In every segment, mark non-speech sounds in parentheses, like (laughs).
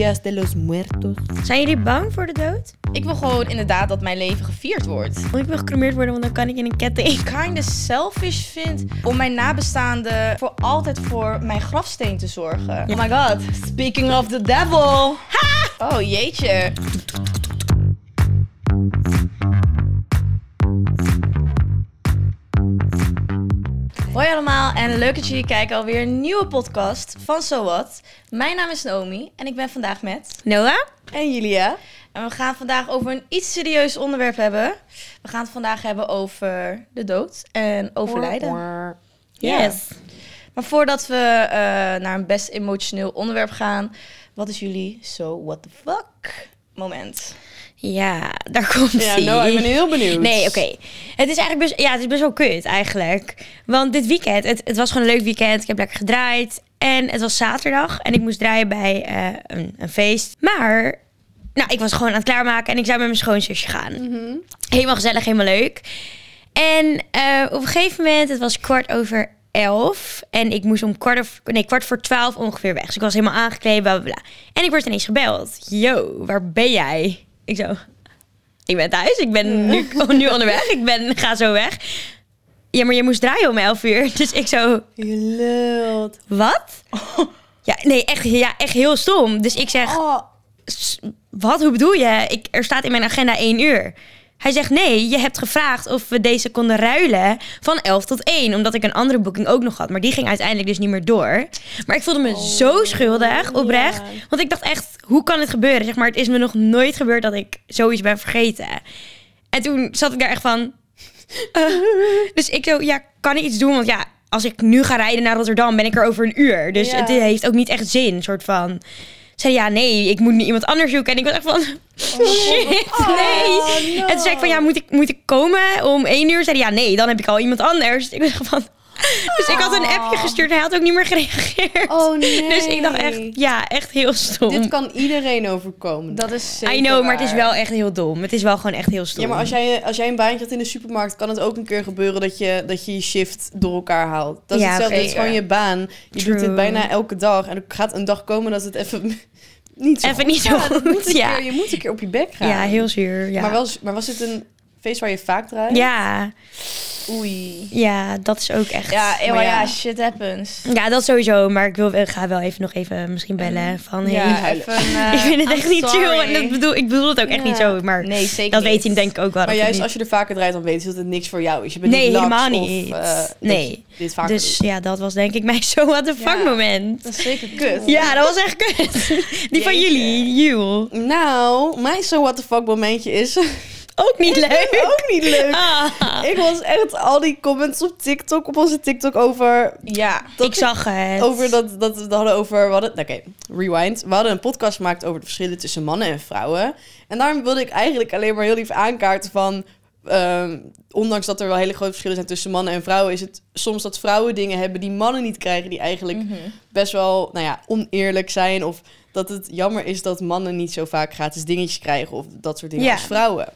De los Muertos. Zijn jullie bang voor de dood? Ik wil gewoon inderdaad dat mijn leven gevierd wordt. Want ik wil gecremeerd worden, want dan kan ik in een ketting. Kinda selfish vind om mijn nabestaanden voor altijd voor mijn grafsteen te zorgen. Oh my god, speaking of the devil. Ha! Oh jeetje. Allemaal en leuk dat jullie kijken alweer een nieuwe podcast van So What. Mijn naam is Naomi en ik ben vandaag met... Noah? En Julia? En we gaan vandaag over een iets serieus onderwerp hebben. We gaan het vandaag hebben over de dood en overlijden. Yes. Maar voordat we eh, naar een best emotioneel onderwerp gaan, wat is jullie so what the fuck moment? Ja, daar (laughs) komt Ja, ie. nou, ik ben heel benieuwd. Nee, oké. Het is eigenlijk best, ja, het is best wel kut eigenlijk. Want dit weekend, het, het was gewoon een leuk weekend. Ik heb lekker gedraaid. En het was zaterdag en ik moest draaien bij eh, een, een feest. Maar, nou, ik was gewoon aan het klaarmaken en ik zou met mijn schoonzusje gaan. Helemaal gezellig, helemaal leuk. En eh, op een gegeven moment, het was kwart over elf. En ik moest om kwart, of, nee, kwart voor twaalf ongeveer weg. Dus ik was helemaal aangekleed, bla bla bla. En ik word ineens gebeld. Yo, waar ben jij? Ik zo, ik ben thuis, ik ben nu, (laughs) nu onderweg, ik ben, ga zo weg. Ja, maar je moest draaien om 11 uur. (laughs) Dus ik zo, Je lult. wat? (laughs) Ja, nee, echt, ja, echt heel stom. Dus ik zeg, Oh, "S- wat, hoe bedoel je? Ik, er staat in mijn agenda 1 uur. Hij zegt, nee, je hebt gevraagd of we deze konden ruilen van 11 tot 1. Omdat ik een andere boeking ook nog had. Maar die ging uiteindelijk dus niet meer door. Maar ik voelde me zo schuldig, oprecht. ja. Want ik dacht echt, hoe kan het gebeuren? Zeg maar, het is me nog nooit gebeurd dat ik zoiets ben vergeten. En toen zat ik daar echt van... (laughs) eh. dus ik zo, ja, kan ik iets doen? Want ja, als ik nu ga rijden naar Rotterdam, ben ik er over een uur. Dus Ja. het heeft ook niet echt zin, soort van... Zei ja, nee, ik moet nu iemand anders zoeken. En ik was echt van, shit, nee. no. En toen zei ik van, ja, moet ik, moet ik komen om één uur? Zei hij, ja, nee, dan heb ik al iemand anders. Ik was echt van... Dus ik had een appje gestuurd. Hij had ook niet meer gereageerd. Oh, nee. Dus ik dacht echt, ja, echt heel stom. dit kan iedereen overkomen. Dat is zeker I know, maar het is wel echt heel dom. Het is wel gewoon echt heel stom. Ja, maar als jij, als jij een baantje had in de supermarkt, kan het ook een keer gebeuren dat je dat je, je shift door elkaar haalt. Dat is Ja, hetzelfde, het is gewoon je baan. Je True. doet dit bijna elke dag. En er gaat een dag komen dat het even niet zo Even goed niet zo goed, ja. je moet een keer op je bek gaan. Ja, heel zuur. Ja. Maar, wel, maar was het een feest waar je vaak draait? ja, Oei. ja, dat is ook echt... Ja, eh, Maar maar ja. ja, shit happens. Ja, dat sowieso. Maar ik, wil, ik ga wel even nog even misschien bellen van... Hey, Ja, even, (laughs) eh, ik vind het I'm echt niet chill. En dat bedoel, ik bedoel het ook echt Ja. niet zo. Maar Nee, zeker dat weet hij denk ik ook wel. Maar juist als je er vaker draait, dan weet je dat het niks voor jou is. Je bent Nee, niet helemaal niet. eh, Nee. dit vaker Dus doet. ja, dat was denk ik mijn (laughs) zo what the fuck moment. Dat is zeker kut. Ja, dat was echt kut. (laughs) Die van jullie, Jul. Nou, mijn so what the fuck momentje is Ook niet leuk. (laughs) ook niet leuk. Ah. Ik was echt al die comments op TikTok, op onze TikTok over Ja. ik zag het. Over dat, dat we het hadden over. we hadden- Oké, rewind. We hadden een podcast gemaakt over de verschillen tussen mannen en vrouwen. En daarom wilde ik eigenlijk alleen maar heel lief aankaarten van. ehm, ondanks dat er wel hele grote verschillen zijn tussen mannen en vrouwen, is het soms dat vrouwen dingen hebben die mannen niet krijgen, die eigenlijk Mhm. best wel, nou ja, oneerlijk zijn. Of dat het jammer is dat mannen niet zo vaak gratis dingetjes krijgen of dat soort dingen Ja. als vrouwen.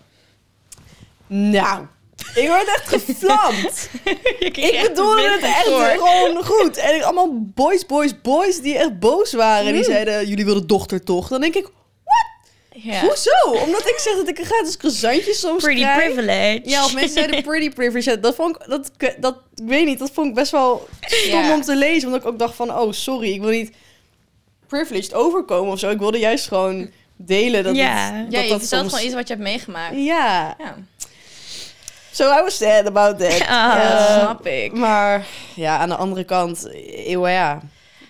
Nou, ik word echt gevlamd. (laughs) Ik bedoelde het echt gewoon goed. En ik, allemaal boys, boys, boys die echt boos waren. Die zeiden, jullie wilden dochter toch? Dan denk ik, Ja. hoezo? Omdat ik zeg dat ik een gratis croissantje soms Pretty krijg. privilege. Ja, of mensen zeiden (laughs) pretty privilege. Ja, Dat vond ik, dat, dat, ik weet niet, dat vond ik best wel stom Ja. om te lezen. Omdat ik ook dacht van, oh sorry, ik wil niet privileged overkomen of zo. Ik wilde juist gewoon delen dat Ja. het, dat Ja, je dat soms... gewoon iets wat je hebt meegemaakt. Ja, Ja, so I was sad about that. (laughs) Ah. dat Eh, snap ik. Maar ja, aan de andere kant, eeuw ja.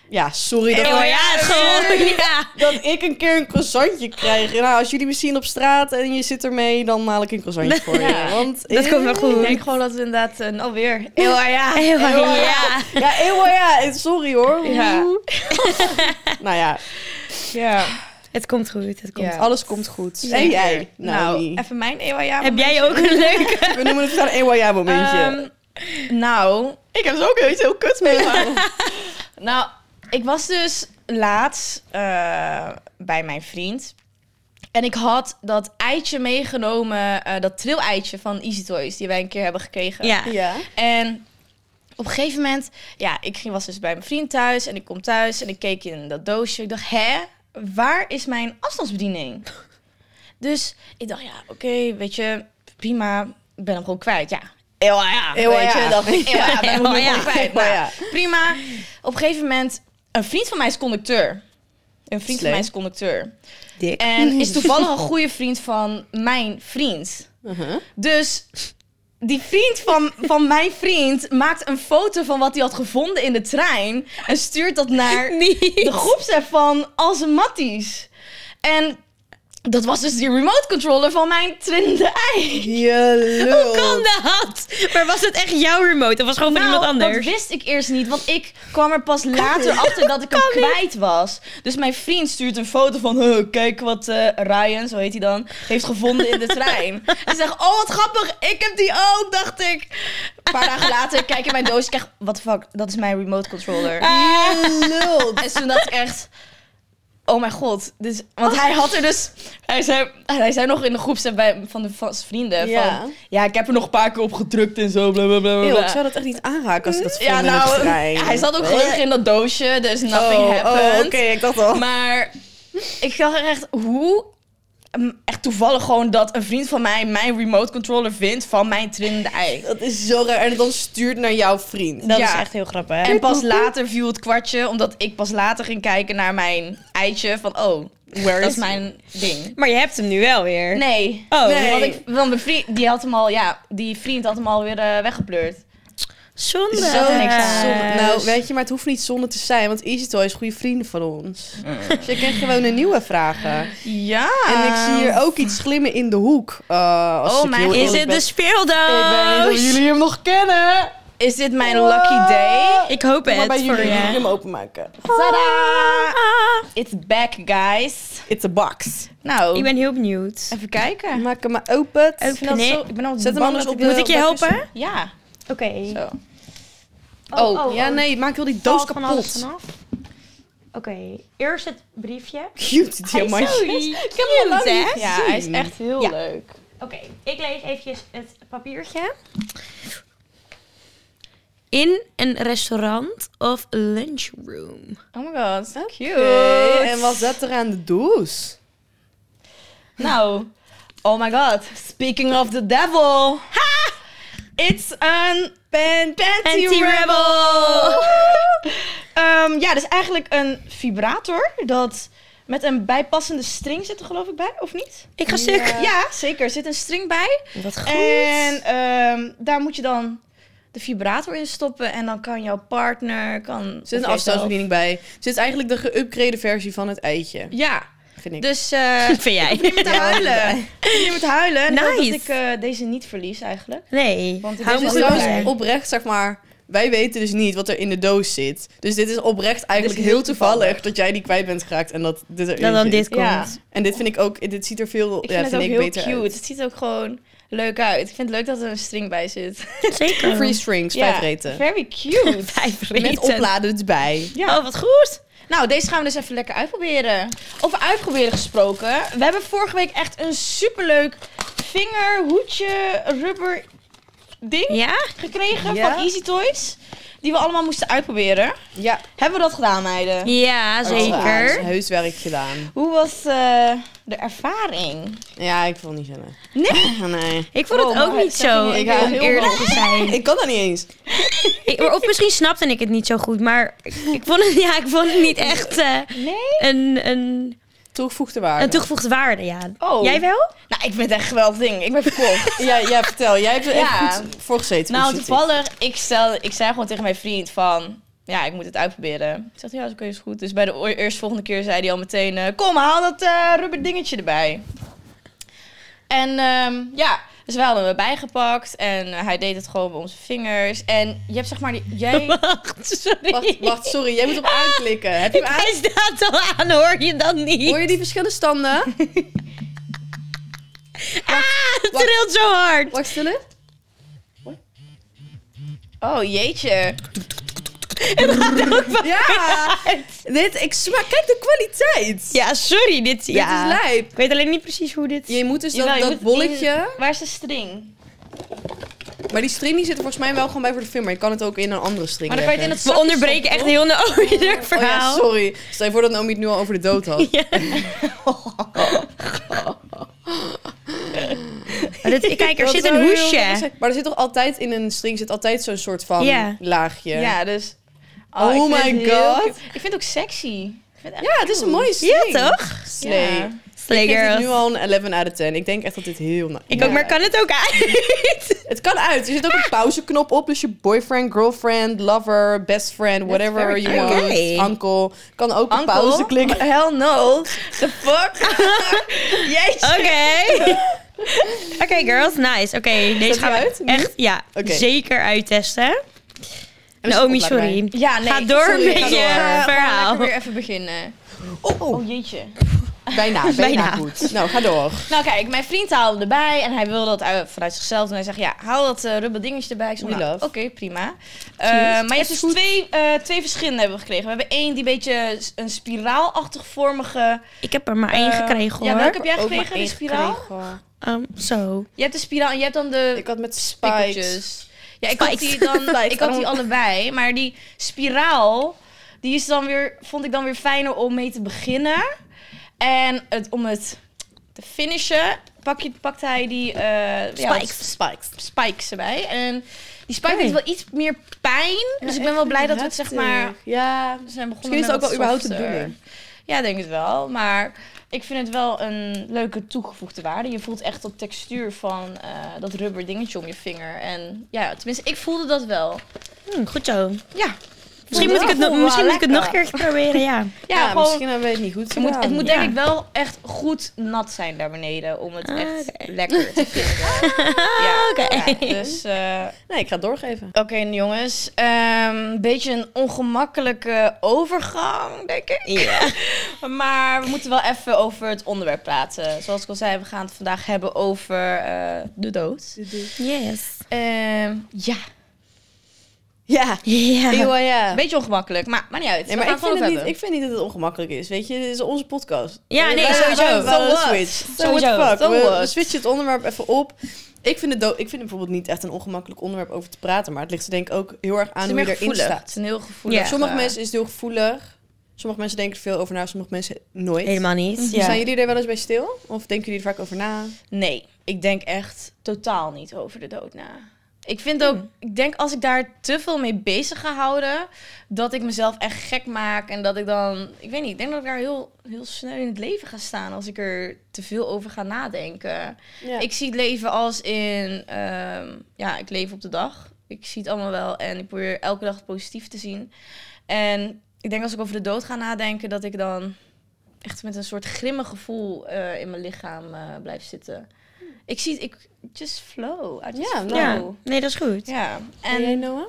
Ja, sorry dat, (laughs) ja, gewoon. Ja. dat ik een keer een croissantje krijg. Nou, als jullie me zien op straat en je zit ermee, dan maal ik een croissantje voor je. (laughs) Want, Dat komt wel goed. Ik denk gewoon dat we inderdaad alweer. Eeuw, ja. Eeuw, ja. ja. Ja, eeuw ja, sorry hoor. Ja. nou ja, Ja. Het komt goed. Het komt Ja. alles komt goed. Zeker. En jij, Nou, even mijn ja. Heb jij ook een leuke? (laughs) We noemen het een ja momentje. Ehm, nou, ik heb dus ook iets heel kuts meegemaakt. (laughs) nou, ik was dus laatst eh, bij mijn vriend. En ik had dat eitje meegenomen, eh, dat trilleitje van Easy Toys, die wij een keer hebben gekregen. Ja. ja. En op een gegeven moment, ja, ik ging, was dus bij mijn vriend thuis en ik kom thuis en ik keek in dat doosje. Ik dacht, hè? Waar is mijn afstandsbediening? Dus ik dacht, ja, oké, weet je, prima. Ik ben hem gewoon kwijt, ja. Ewa, ja, Ewa, weet (laughs) ja. (laughs) je. Dacht ik, ewa, ja, ben hem Ewa, gewoon ja. kwijt. Ewa, Nou, ja. Prima. Op een gegeven moment, een vriend van mij is conducteur. Een vriend van mij is conducteur. Dik. En is (laughs) toevallig een goede vriend van mijn vriend. Uh-huh. Dus die vriend van, van mijn vriend maakt een foto van wat hij had gevonden in de trein. En stuurt dat naar (laughs) Niet. de groepsapp van als een matties. En dat was dus die remote controller van mijn trillende ei. Je (laughs) Hoe kan dat? Maar was het echt jouw remote? Of was het gewoon van iemand Nou, anders? dat wist ik eerst niet, want ik kwam er pas later achter dat ik hem kwijt was. Dus mijn vriend stuurt een foto van, "Huh, kijk wat eh, Ryan, zo heet hij dan, heeft gevonden in de (laughs) trein. En zegt, oh wat grappig, ik heb die ook, dacht ik. Een paar dagen later kijk ik in mijn doos, ik krijg, what the fuck, dat is mijn remote controller. Je lul. En toen dacht ik echt, oh mijn god. Dus, want hij had er dus, hij zei, hij zei nog in de groepsapp bij, van de vaste vrienden Ja. van, ja ik heb er nog een paar keer op gedrukt en zo, bla bla. ik zou dat echt niet aanraken als ik dat Ja, nou, hij zat ook gelukkig in dat doosje, dus nothing oh, happened. Oh, oké, ik dacht al. Maar ik dacht echt, hoe... mm, Echt toevallig gewoon dat een vriend van mij mijn remote controller vindt van mijn trillende ei. Dat is zo raar. En het dan stuurt naar jouw vriend. Dat Ja. is echt heel grappig. En pas later viel het kwartje, omdat ik pas later ging kijken naar mijn eitje van, oh, Where dat is is mijn ding. Maar je hebt hem nu wel weer. Nee. Oh, Nee. Want, ik, want mijn vriend, die had hem al, ja, die vriend had hem alweer eh weggepleurd. Zonde. Zo Zo niks aan. zonde. Nou, weet je, maar het hoeft niet zonde te zijn, want Easy Toy is goede vrienden van ons. Dus je krijgt gewoon een nieuwe vragen. Ja. En ik zie hier ook iets glimmen in de hoek. Uh, als Oh, ik mijn- Is het de speeldoos? Ik weet niet of jullie hem nog kennen. Is dit mijn lucky day? Ik hoop Kom maar het bij voor jullie. Ik hem openmaken. Tada! It's back, guys. It's a box. Nou, Ik ben heel benieuwd. even kijken. Maak hem maar open. Ik, Nee. zo, ik ben al Zet hem anders op ik- Moet ik je helpen? Ja, Oké. zo. Oh, ja, nee, maak heel die doos Valt van alles kapot. vanaf. Oké, eerst het briefje. Cute, diamantjes. Ik heb hem al lang hè? Ja, hij is echt heel Ja. leuk. Oké, ik lees eventjes het papiertje. In een restaurant of lunchroom. Oh my god, cute. Oké, En wat zet er aan de doos? Nou, oh my god. Speaking of the devil. Ha! It's an pan panty, Panty rebel. rebel. Ehm, ja, dus eigenlijk een vibrator dat met een bijpassende string zit er geloof ik bij, of niet? Ik ga stuk. Ja, zeker. Er zit een string bij. Wat goed. En ehm, daar moet je dan de vibrator in stoppen en dan kan jouw partner kan. Er zit een afstandsbediening bij. Er zit eigenlijk de geüpgrade versie van het eitje, Ja, vind ik. dus eh (laughs) vind jij? ik begin met huilen. Ik begin met huilen. En Nice. dat ik eh, deze niet verlies eigenlijk. Nee, Want het is trouwens blij. bij. oprecht, zeg maar... Wij weten dus niet wat er in de doos zit. Dus dit is oprecht eigenlijk is heel heel toevallig, toevallig. dat jij die kwijt bent geraakt en dat dit erin Dat dan zit. dit komt. Ja. En dit vind ik ook, dit ziet er veel, Ik ja, vind het ook heel cute. uit. Het ziet ook gewoon leuk uit. Ik vind het leuk dat er een string bij zit. Zeker. (laughs) Free strings, vijf reten. very cute. (laughs) Vijf Met reten. opladen erbij. Ja. Oh, wat goed. Nou, deze gaan we dus even lekker uitproberen. Over uitproberen gesproken. We hebben vorige week echt een superleuk vingerhoedje rubber ding Ja? gekregen Ja. van Easy Toys. Die we allemaal moesten uitproberen. Ja, Hebben we dat gedaan, meiden? Ja, Ja, zeker. heus werk gedaan. Hoe was eh, de ervaring? Ja, ik vond het niet zo leuk. Nee. (laughs) Nee. Ik vond het Oh, ook maar niet zo, ik ga om heel eerlijk te zijn. (laughs) Ik kan dat niet eens. (laughs) Ik- of misschien snapte ik het niet zo goed, maar ik, ik vond, het, ja, ik vond het niet echt eh, Nee? een, een, Toegevoegde waarde. een toegevoegde waarde. Ja. Oh. Jij wel? Nou, ik vind het echt geweldig ding. Ik ben verkocht. (laughs) Ja, ja, vertel. Jij hebt er Ja. echt goed voor gezeten. nou, toevallig, ik, stel, ik zei gewoon tegen mijn vriend van... Ja, ik moet het uitproberen. Ik zeg, ja, oké, is goed. Dus bij de eerste volgende keer zei hij al meteen... eh, Kom, haal dat eh rubber dingetje erbij. En ehm, ja, dus wij hadden hem erbij gepakt. En hij deed het gewoon bij onze vingers. En je hebt zeg maar... Die, jij... (laughs) Wacht, sorry. Wacht, wacht, sorry. Jij moet op aanklikken. Heb je hem aan? Hij staat al aan, hoor je dan niet? Hoor je die verschillende standen? (laughs) (laughs) Ah, het trilt zo hard. Wacht, stil. Oh, jeetje. (laughs) Ja! Dit, ik smaak, kijk de kwaliteit. Ja, sorry. Dit, Dit ja. is lijp. Ik weet alleen niet precies hoe dit... Je moet dus Jawel, dat, dat moet bolletje... Waar is de string? Maar die string die zit er volgens mij wel gewoon bij voor de film. Maar je kan het ook in een andere string Maar dan kan je het in het We onderbreken echt heel Naomi (laughs) Oh ja, verhaal. sorry. Stel je voor dat Naomi het nu al over de dood had. (laughs) Ja. Maar dit- kijk, er Dat zit een hoesje. Maar er zit toch altijd in een string zit altijd zo'n soort van Ja. laagje. Ja, dus... Oh ik vind my God. Ik vind het ook sexy. Ik vind het echt Ja, het is een mooie string. Ja, toch? Slay. Ja. Slay Ik nu al een 11 out of 10. Ik denk echt dat dit heel... na- Ik Ja. ook, maar kan het ook uit? (laughs) Het kan uit. Er zit ook een (laughs) pauzeknop op. Dus je boyfriend, girlfriend, lover, best friend, whatever you want. Oké. Uncle. Kan ook Uncle? pauze klikken. (laughs) Hell no. The fuck? Jezus. Oké. Oké, girls, nice. Oké, deze gaan we uit echt ja, zeker uittesten. En Naomi, oplader sorry. Ja, nee. Ga door sorry, met ga je door. Eh, verhaal. Lekker weer even beginnen. bij. Oh, Oh, jeetje. (laughs) bijna, bijna, Bijna. goed. Nou, ga door. Nou kijk, mijn vriend haalde erbij en hij wilde dat uit, vanuit zichzelf. En hij zegt, ja, haal dat uh, rubber dingetje erbij. Ik nou, love. oké, prima. Uh, maar je hebt dus twee, uh, twee verschillende hebben we gekregen. We hebben één die een beetje een spiraalachtig vormige... Ik heb er maar één eh, gekregen hoor. Ja, welke heb jij gekregen? De spiraal? gekregen. Um, zo. Je hebt de spiraal en je hebt dan de Ik had met spikes. Ja, ik had Spikes. die dan, (laughs) Spikes. ik had die allebei. Maar die spiraal, die is dan weer, vond ik dan weer fijner om mee te beginnen. En het, om het te finishen, pak je, pakt hij die eh, ja, Spikes. Spikes. spikes erbij. En die spike heeft wel iets meer pijn. dus ik ben wel blij dat we het zeg maar Ja, we zijn begonnen Misschien is met het ook wel überhaupt softer. Ja, denk het wel. Maar ik vind het wel een leuke toegevoegde waarde. Je voelt echt de textuur van eh, dat rubber dingetje om je vinger. En ja, tenminste, ik voelde dat wel. Hm, goed zo. Ja, Misschien moet ik het, nog- misschien moet ik het nog een keertje proberen, ja. (laughs) Ja, Ja, gewoon, misschien hebben we het niet goed het moet, het moet Ja. denk ik wel echt goed nat zijn daar beneden. Om het Ah, echt oké. lekker te (laughs) vinden. ja, Oké. ja, dus... eh, Nee, ik ga het doorgeven. Oké, jongens. Ehm, Een beetje een ongemakkelijke overgang, denk ik. Ja. (laughs) Maar we moeten wel even over het onderwerp praten. Zoals ik al zei, we gaan het vandaag hebben over eh, de dood. Yes. Ehm, ja, Ja. Ja. Eeuw, ja. een beetje ongemakkelijk, maar, maar niet uit. Nee, maar ik vind, het niet, ik vind niet dat het ongemakkelijk is. Weet je, dit is onze podcast. Ja, nee, wij- sowieso. wij- wij- So switch. So Sowieso. fuck. So We, switchen het onderwerp even op. Ik vind, het ik vind het bijvoorbeeld niet echt een ongemakkelijk onderwerp over te praten. Maar het ligt er denk ik ook heel erg aan hoe je erin gevoelig. Het staat. is een heel gevoelig. Ja. Sommige eh, mensen is het heel gevoelig. Sommige mensen denken er veel over na, sommige mensen nooit. Helemaal niet. Mhm. Ja. Zijn jullie er wel eens bij stil? Of denken jullie er vaak over na? Nee, ik denk echt totaal niet over de dood na. Ik vind ook, ik denk als ik daar te veel mee bezig ga houden, dat ik mezelf echt gek maak en dat ik dan, ik weet niet, ik denk dat ik daar heel, heel snel in het leven ga staan als ik er te veel over ga nadenken. Ja. Ik zie het leven als in, ehm, ja, ik leef op de dag. Ik zie het allemaal wel en ik probeer elke dag het positief te zien. En ik denk als ik over de dood ga nadenken, dat ik dan echt met een soort grimmig gevoel eh, in mijn lichaam eh, blijf zitten. Ik zie het, ik just flow. Ja, flow. Ja, Ja. nee, dat is goed. En jij, En Noah?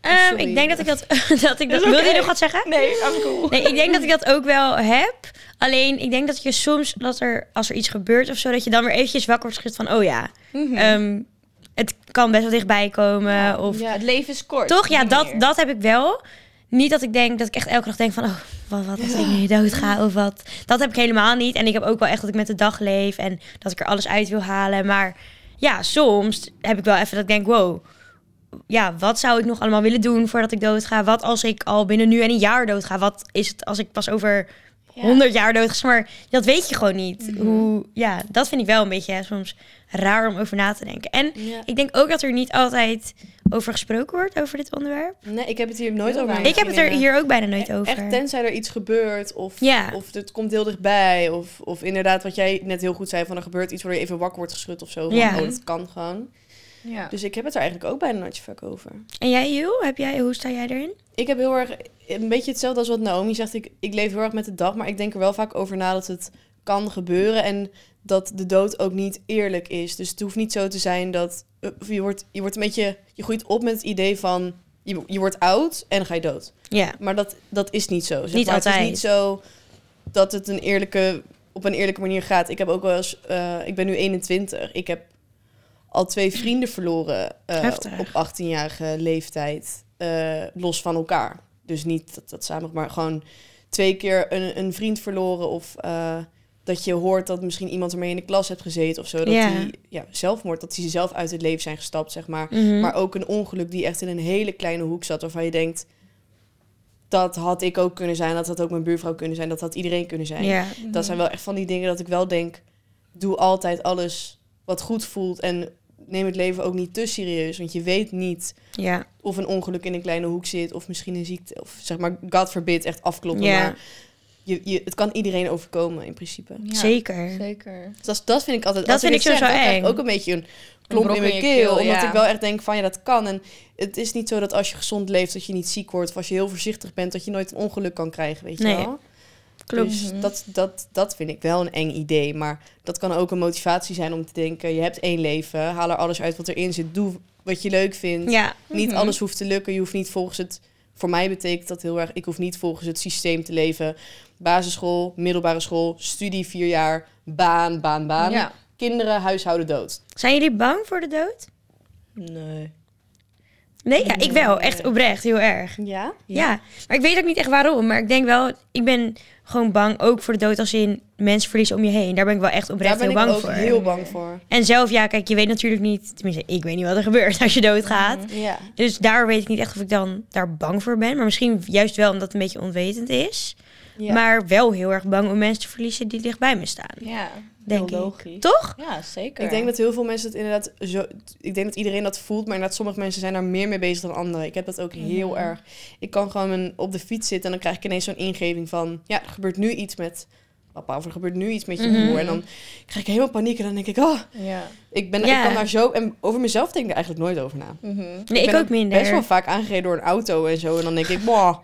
Ehm, sorry. ik denk dat ik dat... (laughs) (laughs) dat, ik dat Wil je nog wat zeggen? nee, I'm cool. (laughs) Nee, ik denk dat ik dat ook wel heb. Alleen, ik denk dat je soms, dat er, als er iets gebeurt of zo, dat je dan weer eventjes wakker wordt geschud van, oh ja, Mhm. ehm, het kan best wel dichtbij komen. Of, Ja. het leven is kort. Toch? Ja, dat, dat heb ik wel. Niet dat ik denk dat ik echt elke dag denk van, oh, wat, wat als ik nu dood ga of wat. Dat heb ik helemaal niet. En ik heb ook wel echt dat ik met de dag leef en dat ik er alles uit wil halen. Maar ja, soms heb ik wel even dat ik denk, wow, ja, wat zou ik nog allemaal willen doen voordat ik dood ga? Wat als ik al binnen nu en een jaar dood ga? Wat is het als ik pas over 100 jaar dood? Maar dat weet je gewoon niet. Mhm. Hoe, ja, dat vind ik wel een beetje hè, soms raar om over na te denken. En Ja. ik denk ook dat er niet altijd over gesproken wordt, over dit onderwerp. Nee, ik heb het hier nooit Heel over. Ik heb het er hier ook bijna nooit over. Echt tenzij er iets gebeurt of, Ja. of het komt heel dichtbij. Of, of inderdaad wat jij net heel goed zei, van er gebeurt iets waar je even wakker wordt geschud of zo. Van, Ja. Oh, dat kan gewoon. Ja. Dus ik heb het er eigenlijk ook bijna nooit zo vaak over. En jij, Jules, heb jij, hoe sta jij erin? Ik heb heel erg een beetje hetzelfde als wat Naomi zegt. Ik, ik leef heel erg met de dag, maar ik denk er wel vaak over na dat het kan gebeuren. En dat de dood ook niet eerlijk is. Dus het hoeft niet zo te zijn dat eh, je wordt, je wordt een beetje, je groeit op met het idee van je, je wordt oud en dan ga je dood. Ja. Maar dat, dat is niet zo. Zeg Niet maar. Het altijd. is niet zo dat het een eerlijke, op een eerlijke manier gaat. Ik heb ook wel eens, eh, ik ben nu 21. Ik heb al twee vrienden verloren eh, op 18-jarige leeftijd, los van elkaar. Dus niet dat, dat samen, maar gewoon twee keer een, een vriend verloren of eh, dat je hoort dat misschien iemand ermee in de klas hebt gezeten of zo. Dat Ja. die ja, zelfmoord, dat die zelf uit het leven zijn gestapt, zeg maar. Mhm. Maar ook een ongeluk die echt in een hele kleine hoek zat, waarvan je denkt, dat had ik ook kunnen zijn, dat had ook mijn buurvrouw kunnen zijn, dat had iedereen kunnen zijn. ja. Dat zijn wel echt van die dingen dat ik wel denk, doe altijd alles wat goed voelt en neem het leven ook niet te serieus, want je weet niet ja. of een ongeluk in een kleine hoek zit of misschien een ziekte of zeg maar God forbid echt afkloppen, Ja. maar je, je, het kan iedereen overkomen in principe. Ja, Zeker. Zeker. Dus dat, dat vind ik altijd. Dat als vind ik ik sowieso ik eng. ook een beetje een klomp in mijn keel, keel, omdat ja. ik wel echt denk van ja, dat kan. En het is niet zo dat als je gezond leeft dat je niet ziek wordt of als je heel voorzichtig bent dat je nooit een ongeluk kan krijgen, weet je Nee. wel? Klopt. Dus Mhm. dat, dat, dat vind ik wel een eng idee. Maar dat kan ook een motivatie zijn om te denken: je hebt één leven, haal er alles uit wat erin zit, doe wat je leuk vindt. Ja. Niet Mhm. alles hoeft te lukken. Je hoeft niet volgens het. Voor mij betekent dat heel erg. Ik hoef niet volgens het systeem te leven. Basisschool, middelbare school, studie vier jaar, baan, baan, baan. Ja. Kinderen, huishouden, dood. Zijn jullie bang voor de dood? Nee. Nee, ja, ik wel. Echt oprecht, heel erg. Ja? Ja. maar ik weet ook niet echt waarom. Maar ik denk wel, ik ben gewoon bang ook voor de dood als in mensen verliezen om je heen. Daar ben ik wel echt Daar oprecht ben heel ik bang ook voor. heel bang voor. En zelf, ja, kijk, je weet natuurlijk niet, tenminste, ik weet niet wat er gebeurt (laughs) als je doodgaat. Ja. Dus daar weet ik niet echt of ik dan daar bang voor ben. Maar misschien juist wel omdat het een beetje onwetend is. ja. Maar wel heel erg bang om mensen te verliezen die dichtbij me staan. Ja, Denk heel ik. logisch. Toch? Ja, zeker. Ik denk dat heel veel mensen het inderdaad zo. Ik denk dat iedereen dat voelt, maar inderdaad, sommige mensen zijn daar meer mee bezig dan anderen. Ik heb dat ook heel Mhm. erg. Ik kan gewoon mijn- op de fiets zitten en dan krijg ik ineens zo'n ingeving van: ja, er gebeurt nu iets met papa of er gebeurt nu iets met je Mhm. broer. En dan krijg ik helemaal paniek en dan denk ik: oh, Ja. ik, ben, Ja. ik kan daar zo. En over mezelf denk ik er eigenlijk nooit over na. Mhm. Nee, ik, ben ook minder. Best wel vaak aangereden door een auto en zo. En dan denk ik: boah,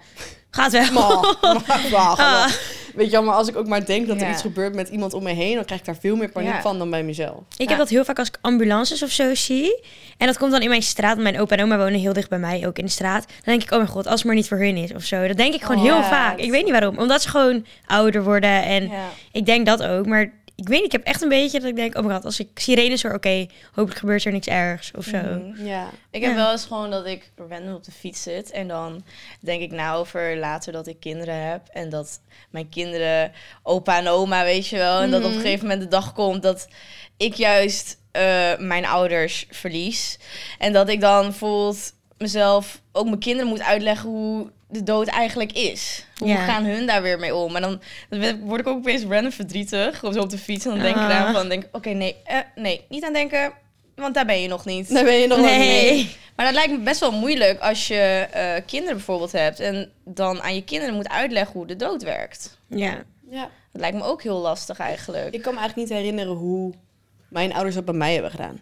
Gaat wel. boah, (laughs) boah, Ah. Weet je wel, maar als ik ook maar denk dat er Ja. iets gebeurt met iemand om me heen, dan krijg ik daar veel meer paniek Ja. van dan bij mezelf. Ik Ja. heb dat heel vaak als ik ambulances of zo zie. En dat komt dan in mijn straat. want Mijn opa en oma wonen heel dicht bij mij, ook in de straat. Dan denk ik, oh mijn god, als het maar niet voor hun is of zo. Dat denk ik gewoon Oh, heel ja. vaak. Ik weet niet waarom. Omdat ze gewoon ouder worden. En Ja. ik denk dat ook. Maar ik weet niet, ik heb echt een beetje dat ik denk... oh mijn god, als ik sirenes hoor, oké, hopelijk gebeurt er niks ergs of zo. Mhm. Ja. Ik heb Ja. wel eens gewoon dat ik random op de fiets zit. En dan denk ik na over later dat ik kinderen heb. En dat mijn kinderen, opa en oma, weet je wel. En dat op Mhm. een gegeven moment de dag komt dat ik juist eh, mijn ouders verlies. En dat ik dan bijvoorbeeld mezelf, ook mijn kinderen moet uitleggen hoe de dood eigenlijk is. Hoe Ja. gaan hun daar weer mee om? En dan, word ik ook opeens random verdrietig. Of zo op de fiets. En dan denk ik Ah. daarvan, denk ik, oké, nee, eh, nee, niet aan denken. Want daar ben je nog niet. Daar ben je nog Nee. niet. Maar dat lijkt me best wel moeilijk als je eh, kinderen bijvoorbeeld hebt en dan aan je kinderen moet uitleggen hoe de dood werkt. Ja. Ja. Dat lijkt me ook heel lastig eigenlijk. Ik kan me eigenlijk niet herinneren hoe mijn ouders dat bij mij hebben gedaan.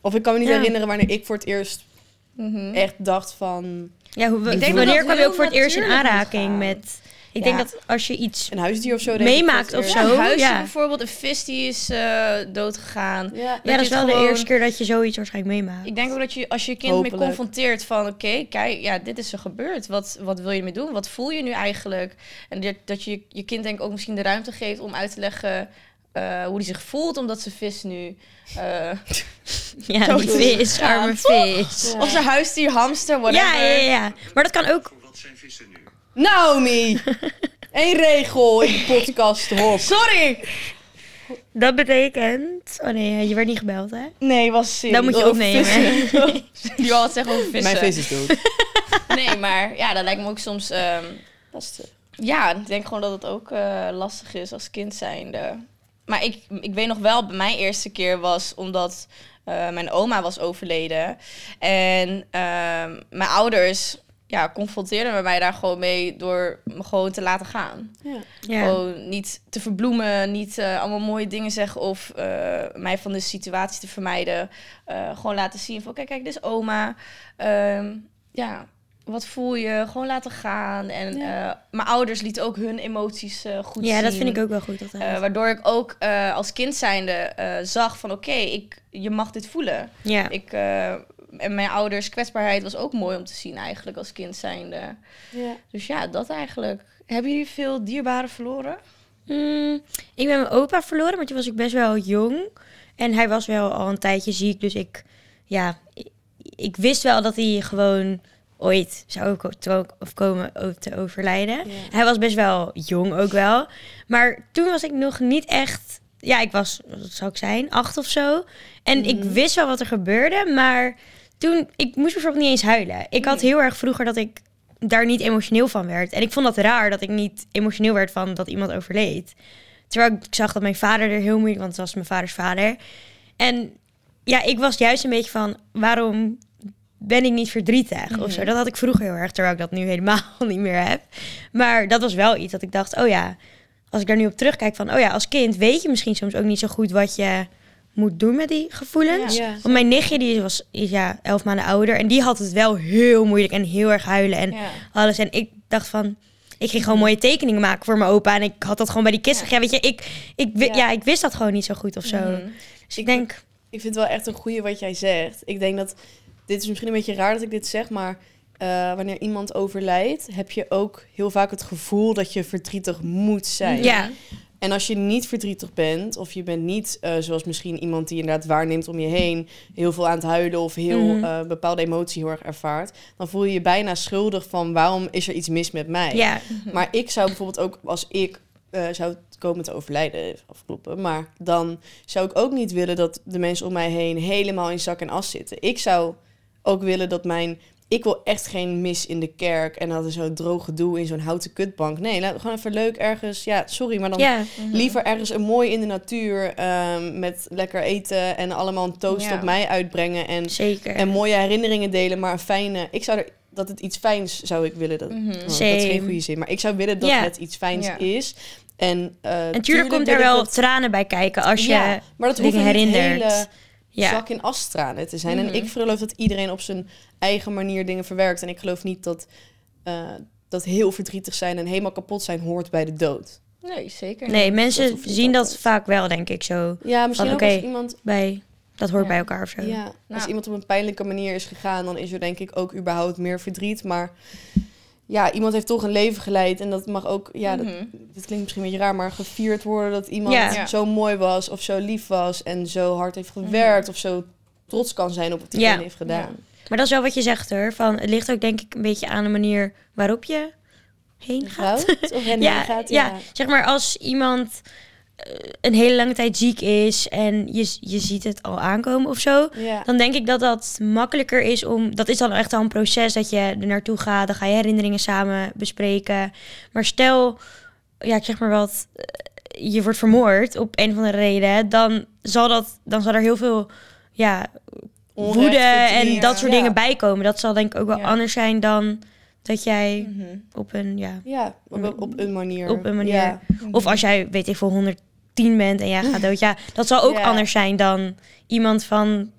Of ik kan me niet Ja. herinneren wanneer ik voor het eerst Mhm. echt dacht van Ja, hoe, denk dat wanneer kwam je ook voor het eerst in aanraking met... Ik Ja. denk dat als je iets... een huisdier of zo. denk ik, Meemaakt of zo. Een ja. bijvoorbeeld, een vis die is eh dood gegaan. Ja. Ja, dat is wel de eerste keer dat je zoiets waarschijnlijk meemaakt. Ik denk ook dat je als je je kind mee confronteert van oké, kijk, ja, dit is er gebeurd. Wat, wat wil je ermee doen? Wat voel je nu eigenlijk? En dat, dat je je kind denk ik ook misschien de ruimte geeft om uit te leggen eh, hoe hij zich voelt, omdat zijn vis nu eh, (laughs) Ja, die vis, arme toch? vis. Ja. of zijn huisdier, hamster, whatever. Ja, ja, ja. Maar dat kan ook... Wat zijn vissen nu? Naomi! (laughs) Eén regel in de podcast, hop. Sorry! Dat betekent... Oh nee, je werd niet gebeld, hè? Nee, was serieus. Dat moet je opnemen. Die (laughs) wou wat zeggen over vissen. Mijn vis is dood. Nee, maar ja, dat lijkt me ook soms... ehm, Lastig. ja, ik denk gewoon dat het ook eh, lastig is als kind zijnde. Maar ik, ik weet nog wel, bij mijn eerste keer was omdat eh, mijn oma was overleden. En ehm, mijn ouders ja, confronteerden me mij daar gewoon mee door me gewoon te laten gaan. Ja. Ja. Gewoon niet te verbloemen, niet eh, allemaal mooie dingen zeggen of eh, mij van de situatie te vermijden. Eh, gewoon laten zien van, kijk, kijk, dit is oma. Ehm, ja, wat voel je? Gewoon laten gaan. En Ja. eh, mijn ouders lieten ook hun emoties eh, goed zien. ja, dat vind ik ook wel goed. Eh, waardoor ik ook als kind zijnde zag van, oké, ik je mag dit voelen. ja. Ik, en mijn ouders kwetsbaarheid was ook mooi om te zien eigenlijk als kind zijnde. Ja. Dus ja, dat eigenlijk. Hebben jullie veel dierbaren verloren? Mm, ik ben mijn opa verloren, maar toen was ik best wel jong. En hij was wel al een tijdje ziek, dus ik, ja, ik, ik wist wel dat hij gewoon ooit zou ook of komen te overlijden. Ja. Hij was best wel jong ook wel. Maar toen was ik nog niet echt... Ja, ik was, wat zou ik zijn, acht of zo. En ik Mhm. wist wel wat er gebeurde, maar toen... Ik moest bijvoorbeeld niet eens huilen. Ik had heel erg vroeger dat ik daar niet emotioneel van werd. En ik vond dat raar dat ik niet emotioneel werd van dat iemand overleed. Terwijl ik zag dat mijn vader er heel moeilijk... Want het was mijn vaders vader. En ja, ik was juist een beetje van... Waarom ben ik niet verdrietig of zo? Mhm. Dat had ik vroeger heel erg, terwijl ik dat nu helemaal (laughs) niet meer heb. Maar dat was wel iets dat ik dacht, oh ja, als ik daar nu op terugkijk van, oh ja, als kind weet je misschien soms ook niet zo goed wat je moet doen met die gevoelens. Ja. Want mijn nichtje die was ja elf maanden ouder en die had het wel heel moeilijk en heel erg huilen en Ja. alles. En ik dacht van, ik ging gewoon mooie tekeningen maken voor mijn opa en ik had dat gewoon bij die kist. Ja, weet je, ik, ik, Ja. ik wist dat gewoon niet zo goed of zo. Mhm. Dus ik denk, Ik vind het wel echt een goeie wat jij zegt. Ik denk dat... Dit is misschien een beetje raar dat ik dit zeg, maar... eh, wanneer iemand overlijdt, heb je ook heel vaak het gevoel dat je verdrietig moet zijn. ja, En als je niet verdrietig bent, of je bent niet eh, zoals misschien iemand die inderdaad waarneemt om je heen, heel veel aan het huilen of heel Mhm. eh, bepaalde emotie heel erg ervaart, dan voel je je bijna schuldig van waarom is er iets mis met mij. ja, Maar ik zou bijvoorbeeld ook, als ik eh, zou komen te overlijden, afkloppen, maar dan zou ik ook niet willen dat de mensen om mij heen helemaal in zak en as zitten. Ik zou ook willen dat mijn... Ik wil echt geen mis in de kerk en dat er zo'n droog gedoe in zo'n houten kutbank. Nee, laten we gewoon even leuk ergens... Ja, sorry, maar dan ja. Mhm. Liever ergens een mooi in de natuur ehm, met lekker eten en allemaal een toast Ja. op mij uitbrengen en, zeker. en mooie herinneringen delen, maar een fijne. Ik zou er dat het iets fijns zou ik willen dat. Mhm. oh, dat is geen goede zin, maar ik zou willen dat Ja. het iets fijns Ja. is. En, eh, En tuurlijk komt er wel dat- tranen bij kijken als je maar dat hoeft herinnert. hele ja. zak in as tranen te zijn. Mhm. En ik geloof dat iedereen op zijn eigen manier dingen verwerkt. En ik geloof niet dat, eh, dat heel verdrietig zijn en helemaal kapot zijn hoort bij de dood. Nee, zeker Nee, niet. mensen dat hoeft niet zien dat vaak wel, denk ik zo. Ja, misschien Van, ook oké. als iemand Bij, dat hoort Ja. bij elkaar of zo. Ja, als Nou. iemand op een pijnlijke manier is gegaan, dan is er denk ik ook überhaupt meer verdriet. Maar ja, iemand heeft toch een leven geleid en dat mag ook, ja, dat, Mhm. dit klinkt misschien een beetje raar, maar gevierd worden dat iemand Ja. Zo mooi was of zo lief was en zo hard heeft gewerkt of zo trots kan zijn op wat diegene Ja. heeft gedaan. Maar dat is wel wat je zegt hoor. Van, het ligt ook denk ik een beetje aan de manier waarop je heen gaat. Of (laughs) Ja, gaat, ja. ja. Zeg maar als iemand een hele lange tijd ziek is en je, je ziet het al aankomen of zo. Ja. Dan denk ik dat dat makkelijker is om... Dat is dan echt al een proces dat je er naartoe gaat. Dan ga je herinneringen samen bespreken. Maar stel, ja, ik zeg maar wat... eh, Je wordt vermoord op een of andere reden. Dan zal, dat, dan zal er heel veel ja, Onrecht, woede en dat soort ja. dingen bijkomen. Dat zal denk ik ook wel anders zijn dan dat jij Mhm. op een... Ja, Ja, op, op een manier. Op een manier. Ja. of als jij, weet ik veel, 110 bent en jij gaat dood. Ja, dat zal ook Ja. anders zijn dan iemand van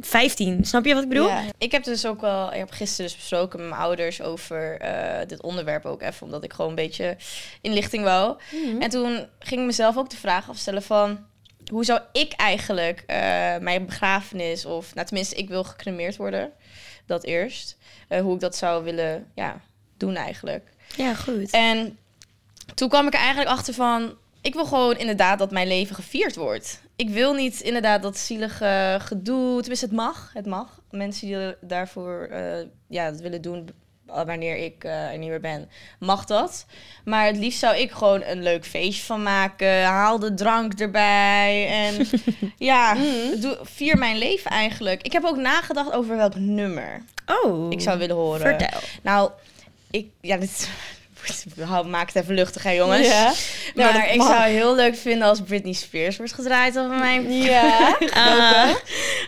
15. Snap je wat ik bedoel? Ja. Ik heb dus ook wel, ik heb gisteren dus besproken met mijn ouders over eh, dit onderwerp ook even, omdat ik gewoon een beetje inlichting wou. Mhm. En toen ging ik mezelf ook de vraag afstellen van, hoe zou ik eigenlijk eh, mijn begrafenis, of nou tenminste, ik wil gecremeerd worden, dat eerst, Eh, hoe ik dat zou willen ja, doen eigenlijk. Ja, goed. En toen kwam ik er eigenlijk achter van... Ik wil gewoon inderdaad dat mijn leven gevierd wordt. Ik wil niet inderdaad dat zielige gedoe... Tenminste, het mag. Het mag. Mensen die daarvoor eh, ja, dat willen doen... wanneer ik eh, er niet meer ben, mag dat. Maar het liefst zou ik gewoon een leuk feestje van maken. Haal de drank erbij. En (laughs) ja, Mhm. doe, vier mijn leven eigenlijk. Ik heb ook nagedacht over welk nummer oh, ik zou willen horen. Vertel. Nou, ik... Ja, dit... (laughs) Maak het even luchtig, hè, jongens. Ja. (laughs) Nou, maar ik zou heel leuk vinden als Britney Spears wordt gedraaid over mijn... Ja. Ah.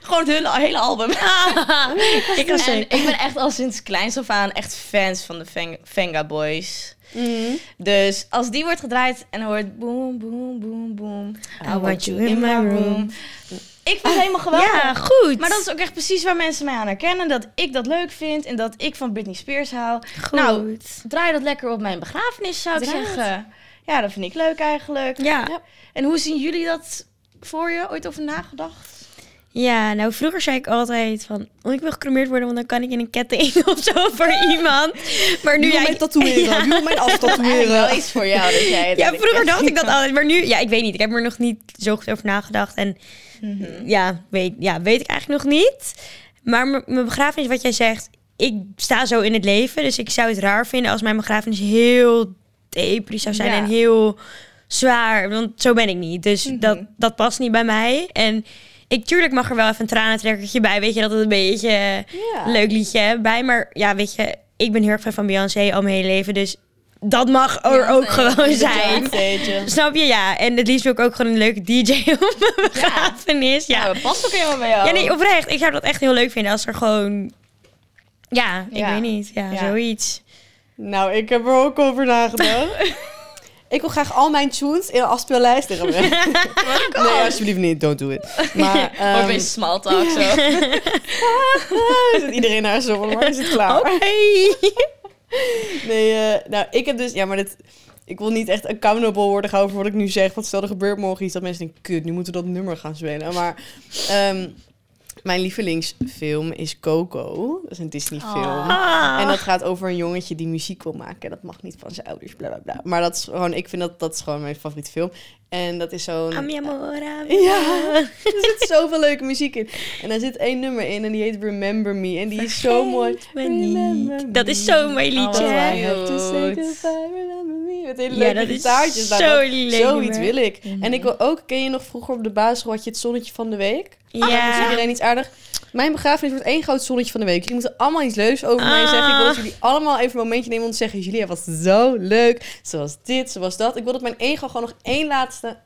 Gewoon het hele, hele album. (laughs) ik was en zo... ik ben echt al sinds kleins af aan echt fans van de Veng- Venga Boys. Mhm. Dus als die wordt gedraaid en hoort boom, boom, boom, boom. I want you in my room. Ik vind het helemaal geweldig. Ja, goed. Maar dat is ook echt precies waar mensen mij aan herkennen. Dat ik dat leuk vind en dat ik van Britney Spears hou. goed. Nou, Draai dat lekker op mijn begrafenis, zou ik Draai het. zeggen. Ja, dat vind ik leuk eigenlijk. ja. Ja. En hoe zien jullie dat voor je? Ooit over nagedacht? Ja, nou vroeger zei ik altijd van... Oh, ik wil gecremeerd worden, want dan kan ik in een ketting (laughs) of zo voor (laughs) iemand. Maar nu... Ja, mij ik- tatoeëren? Wie wil mijn af Eigenlijk wel iets voor jou. Dat jij het Ja, vroeger dacht ik dat altijd. Maar nu, ja, ik weet niet. Ik heb er nog niet zo goed over nagedacht. En Mhm. ja, weet, ja, weet ik eigenlijk nog niet. Maar mijn begrafenis, wat jij zegt, ik sta zo in het leven. Dus ik zou het raar vinden als mijn begrafenis heel depri zou zijn Ja. en heel zwaar. Want zo ben ik niet. Dus Mhm. dat, dat past niet bij mij. En ik, tuurlijk mag er wel even een tranentrekkertje bij. Weet je, dat het een beetje Ja. een leuk liedje bij. Maar ja, weet je, ik ben heel erg fan van Beyoncé al mijn hele leven. Dus dat mag er ook gewoon zijn. Snap je? Ja. En het liefst wil ik ook gewoon een leuke DJ (laughs) op mijn begrafenis. Ja. Ja, dat past ook helemaal bij jou. Ja, nee, oprecht. Ik zou dat echt heel leuk vinden als er gewoon... Ja, ik Ja. weet niet. Ja, Ja. zoiets. Nou, ik heb er ook over nagedacht. (laughs) ik wil graag al mijn tunes in een afspeellijst (laughs) nee, alsjeblieft niet. Don't do it. Maar (laughs) ehm, een beetje small talk zo. (laughs) zit iedereen naar zo'n maar is het klaar. Oké. Nee, eh, nou, ik heb dus... Ja, maar dit... Ik wil niet echt accountable worden gehouden voor wat ik nu zeg. Want stel, er gebeurt morgen iets dat mensen denken... Kut, nu moeten we dat nummer gaan spelen. Maar ehm, mijn lievelingsfilm is Coco. Dat is een Disney film. Ah. En dat gaat over een jongetje die muziek wil maken. Dat mag niet van zijn ouders, bla bla bla. Maar dat is gewoon, ik vind dat dat is gewoon mijn favoriete film. En dat is zo'n. Ami. Ja, (laughs) er zit zoveel leuke muziek in. En daar zit één nummer in en die heet Remember Me. En die is zo mooi. me Dat is zo'n mooi liedje. Oh, I Cute. have to say goodbye, remember me. Met hele Ja, leuke dat is gitaartjes. Nou, zo Zoiets wil ik. En ik wil ook, ken je nog vroeger op de basisschool had je het zonnetje van de week? Dan Ja. is iedereen iets aardig. Mijn begrafenis wordt één groot zonnetje van de week. Jullie moeten allemaal iets leuks over mij Ah. zeggen. Ik wil dat jullie allemaal even een momentje nemen om te zeggen... Julia was zo leuk. Zoals dit, zoals dat. Ik wil dat mijn ego gewoon nog één laatste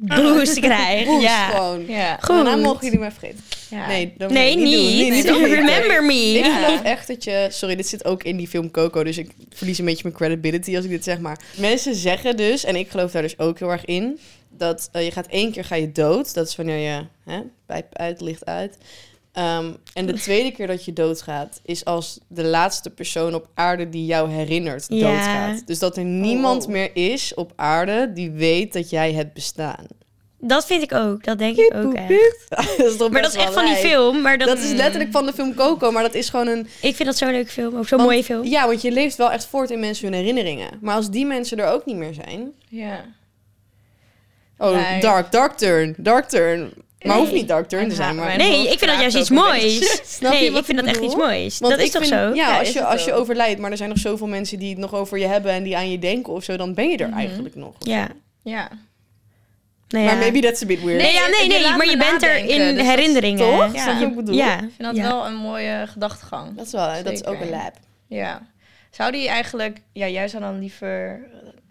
Boost krijgen. boost Ja. gewoon. Ja. En daarna Goed. mogen jullie mij vergeten. Ja. Nee, dat Nee, niet. doen. (laughs) Remember me. Ik Ja. geloof echt dat je... Sorry, dit zit ook in die film Coco, dus ik verlies een beetje mijn credibility als ik dit zeg. Maar mensen zeggen dus, en ik geloof daar dus ook heel erg in... dat eh, je gaat één keer ga je dood. Dat is wanneer je hè, pijp uit, licht uit. Ehm, en de (laughs) tweede keer dat je doodgaat... is als de laatste persoon op aarde die jou herinnert Ja. doodgaat. Dus dat er niemand wow. meer is op aarde die weet dat jij hebt bestaan. Dat vind ik ook. Dat denk ik ook echt. (laughs) dat is toch Maar dat is echt van die film. Maar dat, Dat is letterlijk van de film Coco, maar dat is gewoon een... Ik vind dat zo'n leuke film. Ook zo'n mooie film. Ja, want je leeft wel echt voort in mensen hun herinneringen. Maar als die mensen er ook niet meer zijn... Ja. Oh, Nee. dark, dark turn, dark turn. Maar Nee. hoeft niet dark turn te zijn, maar... Nee, ik vind dat juist iets moois. (laughs) Snap je nee, wat ik vind ik dat echt iets moois. Want dat is toch vind- zo? Ja, Ja, als, je, als je overlijdt, maar er zijn nog zoveel mensen die het nog over je hebben en die aan je denken of zo, dan ben je er Mhm. eigenlijk nog. Ja. Ja. Nou Maar ja. maybe that's a bit weird. Nee, ja, je- nee, je nee. Maar je bent er in dus dat- herinneringen. Toch? Ja. Je wat ik bedoel? Ja. Ik vind dat ja. wel een mooie gedachtegang. Dat is, wel, dat is ook een lab. Ja. Zou die eigenlijk... Ja, jij zou dan liever...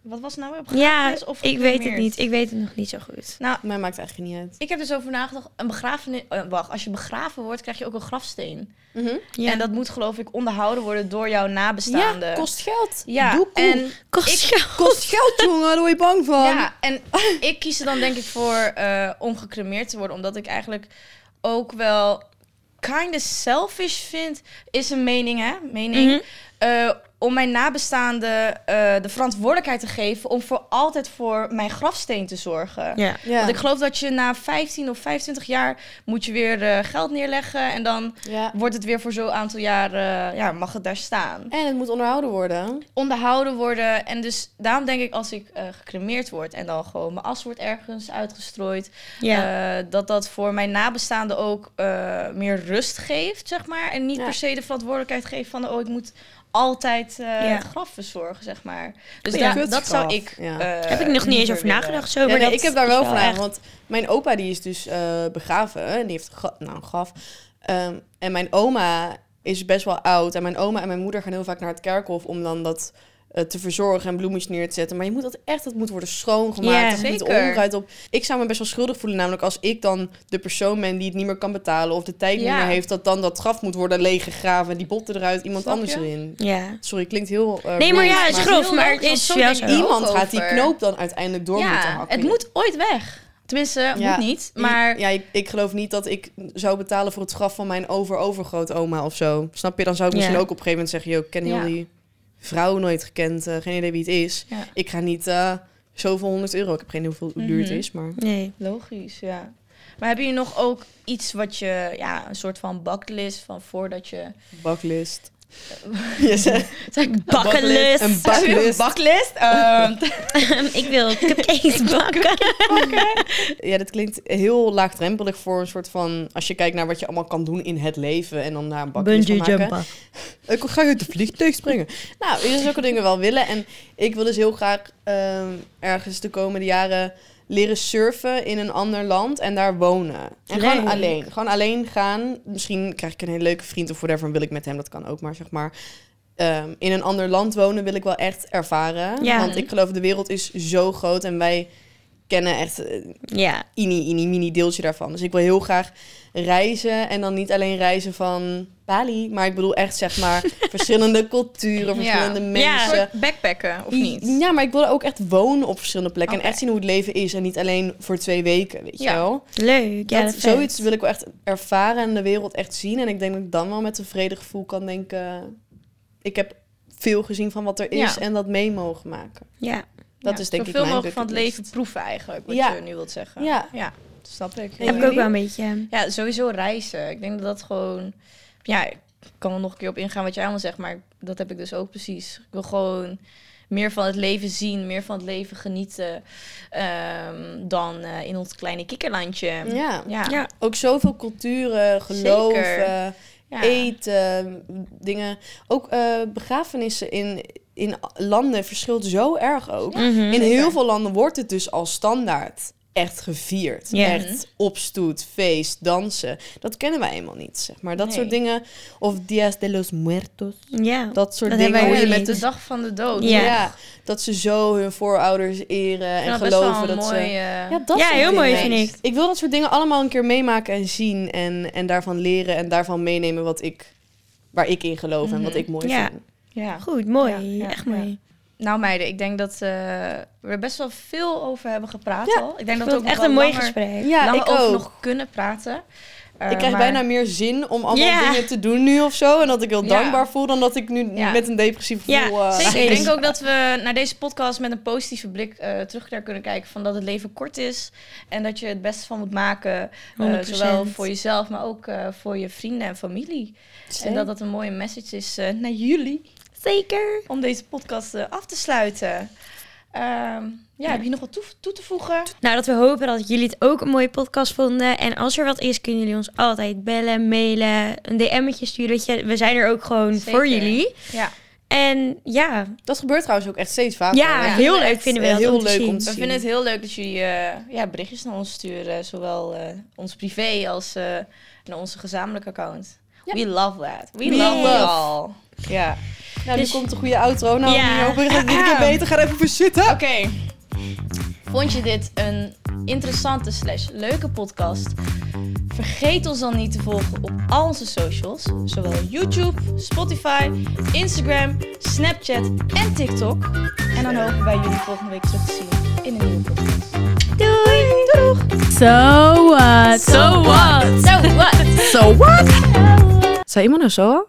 Wat was het nou weer? Op Ja, of ik weet het niet. Ik weet het nog niet zo goed. Nou, Mij maakt eigenlijk niet uit. ik heb dus over nagedacht. Een begrafenis... eh, wacht, als je begraven wordt, krijg je ook een grafsteen. Mhm. Ja. En dat moet geloof ik onderhouden worden door jouw nabestaanden. Ja, kost geld. Ja, Doe cool. en Kost ik- geld. Kost geld, (laughs) jongen. Daar word je bang van. Ja, en ik kies er dan denk ik voor eh, om gecremeerd te worden. Omdat ik eigenlijk ook wel kind of selfish vind. Is een mening, hè? Mening. Mhm. Eh, om mijn nabestaanden eh, de verantwoordelijkheid te geven... om voor altijd voor mijn grafsteen te zorgen. Ja. Ja. Want ik geloof dat je na 15 of 25 jaar... moet je weer eh, geld neerleggen... en dan ja. wordt het weer voor zo'n aantal jaar... eh, ja, mag het daar staan En het moet onderhouden worden. onderhouden worden. En dus daarom denk ik als ik eh, gecremeerd word en dan gewoon mijn as wordt ergens uitgestrooid, Ja. eh, dat dat voor mijn nabestaanden ook eh, meer rust geeft, zeg maar. En niet Ja. per se de verantwoordelijkheid geeft van, oh, ik moet altijd eh, Ja. het graf verzorgen, zeg maar. Dus Ja. da- dat zou ik. ja. eh, Heb ik nog niet eens over nagedacht. Zo, Ja, maar nee, dat ik heb daar wel van aan, want mijn opa die is dus eh, begraven en die heeft nou, een graf. Ehm, en mijn oma is best wel oud en mijn oma en mijn moeder gaan heel vaak naar het kerkhof om dan dat te verzorgen en bloemetjes neer te zetten. Maar je moet dat echt, dat moet worden schoongemaakt. Ja, er moet onkruid op. Ik zou me best wel schuldig voelen, namelijk als ik dan de persoon ben die het niet meer kan betalen of de tijd Ja. niet meer heeft, dat dan dat graf moet worden leeggegraven en die botten eruit, iemand Snap anders je? erin. Ja. Sorry, klinkt heel. eh, Nee, maar ja, het is grof, maar het is wel Iemand gaat die knoop dan uiteindelijk door moeten Ja, hakken. het moet ooit weg. Tenminste, Ja. moet niet. Maar Ja, ik, ik geloof niet dat ik zou betalen voor het graf van mijn over-overgrootoma of zo. Snap je? Dan zou ik misschien ook op een gegeven moment zeggen... Yo, ik ken die vrouw nooit gekend. eh, geen idee wie het is. Ja. Ik ga niet eh, zoveel honderd euro... Ik heb geen idee hoeveel duur het Mhm. is, maar... Nee. Logisch, ja. Maar heb je nog ook iets wat je, ja, een soort van bucketlist van voordat je... Bucklist. (laughs) Yes. Zeg ik Bucketlist. Een bucketlist. Bucketlist? (laughs) Ehm, (laughs) ik wil cupcakes bakken. Ja, dat klinkt heel laagdrempelig voor een soort van... Als je kijkt naar wat je allemaal kan doen in het leven... en dan daar een bakje van maken. jumpen. Ik graag uit de vliegtuig springen. nou, je zulke dingen wel willen. En ik wil dus heel graag ehm, ergens de komende jaren leren surfen in een ander land en daar wonen. En gewoon alleen. Gewoon alleen gaan. Misschien krijg ik een hele leuke vriend of whatever. en wil ik met hem, dat kan ook maar, zeg maar. Ehm, in een ander land wonen wil ik wel echt ervaren. Ja. Want ik geloof, de wereld is zo groot en wij kennen echt eh, Ja. ini, ini, mini deeltje daarvan. Dus ik wil heel graag reizen. En dan niet alleen reizen van Bali. Maar ik bedoel echt, zeg maar, (laughs) verschillende culturen, Ja. verschillende Ja. mensen. soort backpacken, of niet? Ja, maar ik wil ook echt wonen op verschillende plekken. En echt zien hoe het leven is. En niet alleen voor twee weken, weet je Ja. wel. Leuk. Ja, dat, dat zoiets wil ik wel echt ervaren en de wereld echt zien. En ik denk dat ik dan wel met een vrede gevoel kan denken... Ik heb veel gezien van wat er is Ja. en dat mee mogen maken. Ja. Dat Ja, is denk ik Zoveel mijn mogelijk van het leven proeven eigenlijk, wat Ja. je nu wilt zeggen. Ja. ja dat snap ik. Heb ik ook wel een beetje. Ja, sowieso reizen. Ik denk dat dat gewoon... Ja, ik kan er nog een keer op ingaan wat jij allemaal zegt, maar dat heb ik dus ook precies. Ik wil gewoon meer van het leven zien, meer van het leven genieten ehm, dan eh, in ons kleine kikkerlandje. Ja. Ja. Ja. Ook zoveel culturen, geloven. Ja. eten, dingen. Ook eh, begrafenissen in, in landen verschilt zo erg ook. Mhm. In heel veel landen wordt het dus al standaard echt gevierd. Ja. Echt opstoet, feest, dansen. Dat kennen wij eenmaal niet, zeg maar. Dat Nee. soort dingen. Of Dias de los Muertos. Ja. Dat soort Dat dingen. Hoe je met de dag van de dood. Ja. ja. dat ze zo hun voorouders eren en dat best wel geloven een dat mooi, ze... Ja, dat Ja, heel mooi vind ik. Ik wil dat soort dingen allemaal een keer meemaken en zien. En, en daarvan leren en daarvan meenemen wat ik, waar ik in geloof en wat Mhm. ik mooi Ja. vind. Ja. Goed, mooi. Ja, ja, Echt ja. mooi. Nou meiden, ik denk dat eh, we er best wel veel over hebben gepraat Ja, al. Ik denk Ik dat we ook het echt een mooi langer, gesprek. Ja, langer ik over ook. nog kunnen praten. Eh, ik krijg maar- bijna meer zin om allemaal dingen te doen nu of zo. En dat ik heel Ja. dankbaar voel dan dat ik nu Ja. met een depressief gevoel... eh, Zeker. Zeker. Ik denk (laughs) ook dat we naar deze podcast met een positieve blik eh, terug naar kunnen kijken. Van dat het leven kort is. En dat je het beste van moet maken. eh, 100%. zowel voor jezelf, maar ook eh, voor je vrienden en familie. Zeker. En dat dat een mooie message is eh, naar jullie. Zeker. Om deze podcast eh, af te sluiten. Ehm, ja, heb je nog wat toe, toe te voegen? Nou, dat we hopen dat jullie het ook een mooie podcast vonden. En als er wat is, kunnen jullie ons altijd bellen, mailen, een DM'tje sturen. We zijn er ook gewoon Zeker. voor jullie. Ja. En ja, Dat gebeurt trouwens ook echt steeds vaker. ja, heel leuk vinden we dat heel om te leuk zien. om te We vinden het heel leuk dat jullie eh, ja, berichtjes naar ons sturen. Zowel eh, ons privé als eh, naar onze gezamenlijke account. Ja. We love that. We, We love love. you all. Ja. Nou, Dus- nu komt een goede outro. Nou, Ja. nu hoop ik dat het dit keer beter gaat even voor zitten. Oké. Vond je dit een interessante slash leuke podcast? Vergeet ons dan niet te volgen op al onze socials. Zowel YouTube, Spotify, Instagram, Snapchat en TikTok. En dan hopen wij jullie volgende week terug te zien in een nieuwe podcast. Doei! Doeg! So what? So what? So what? So what? Zei iemand nou zo?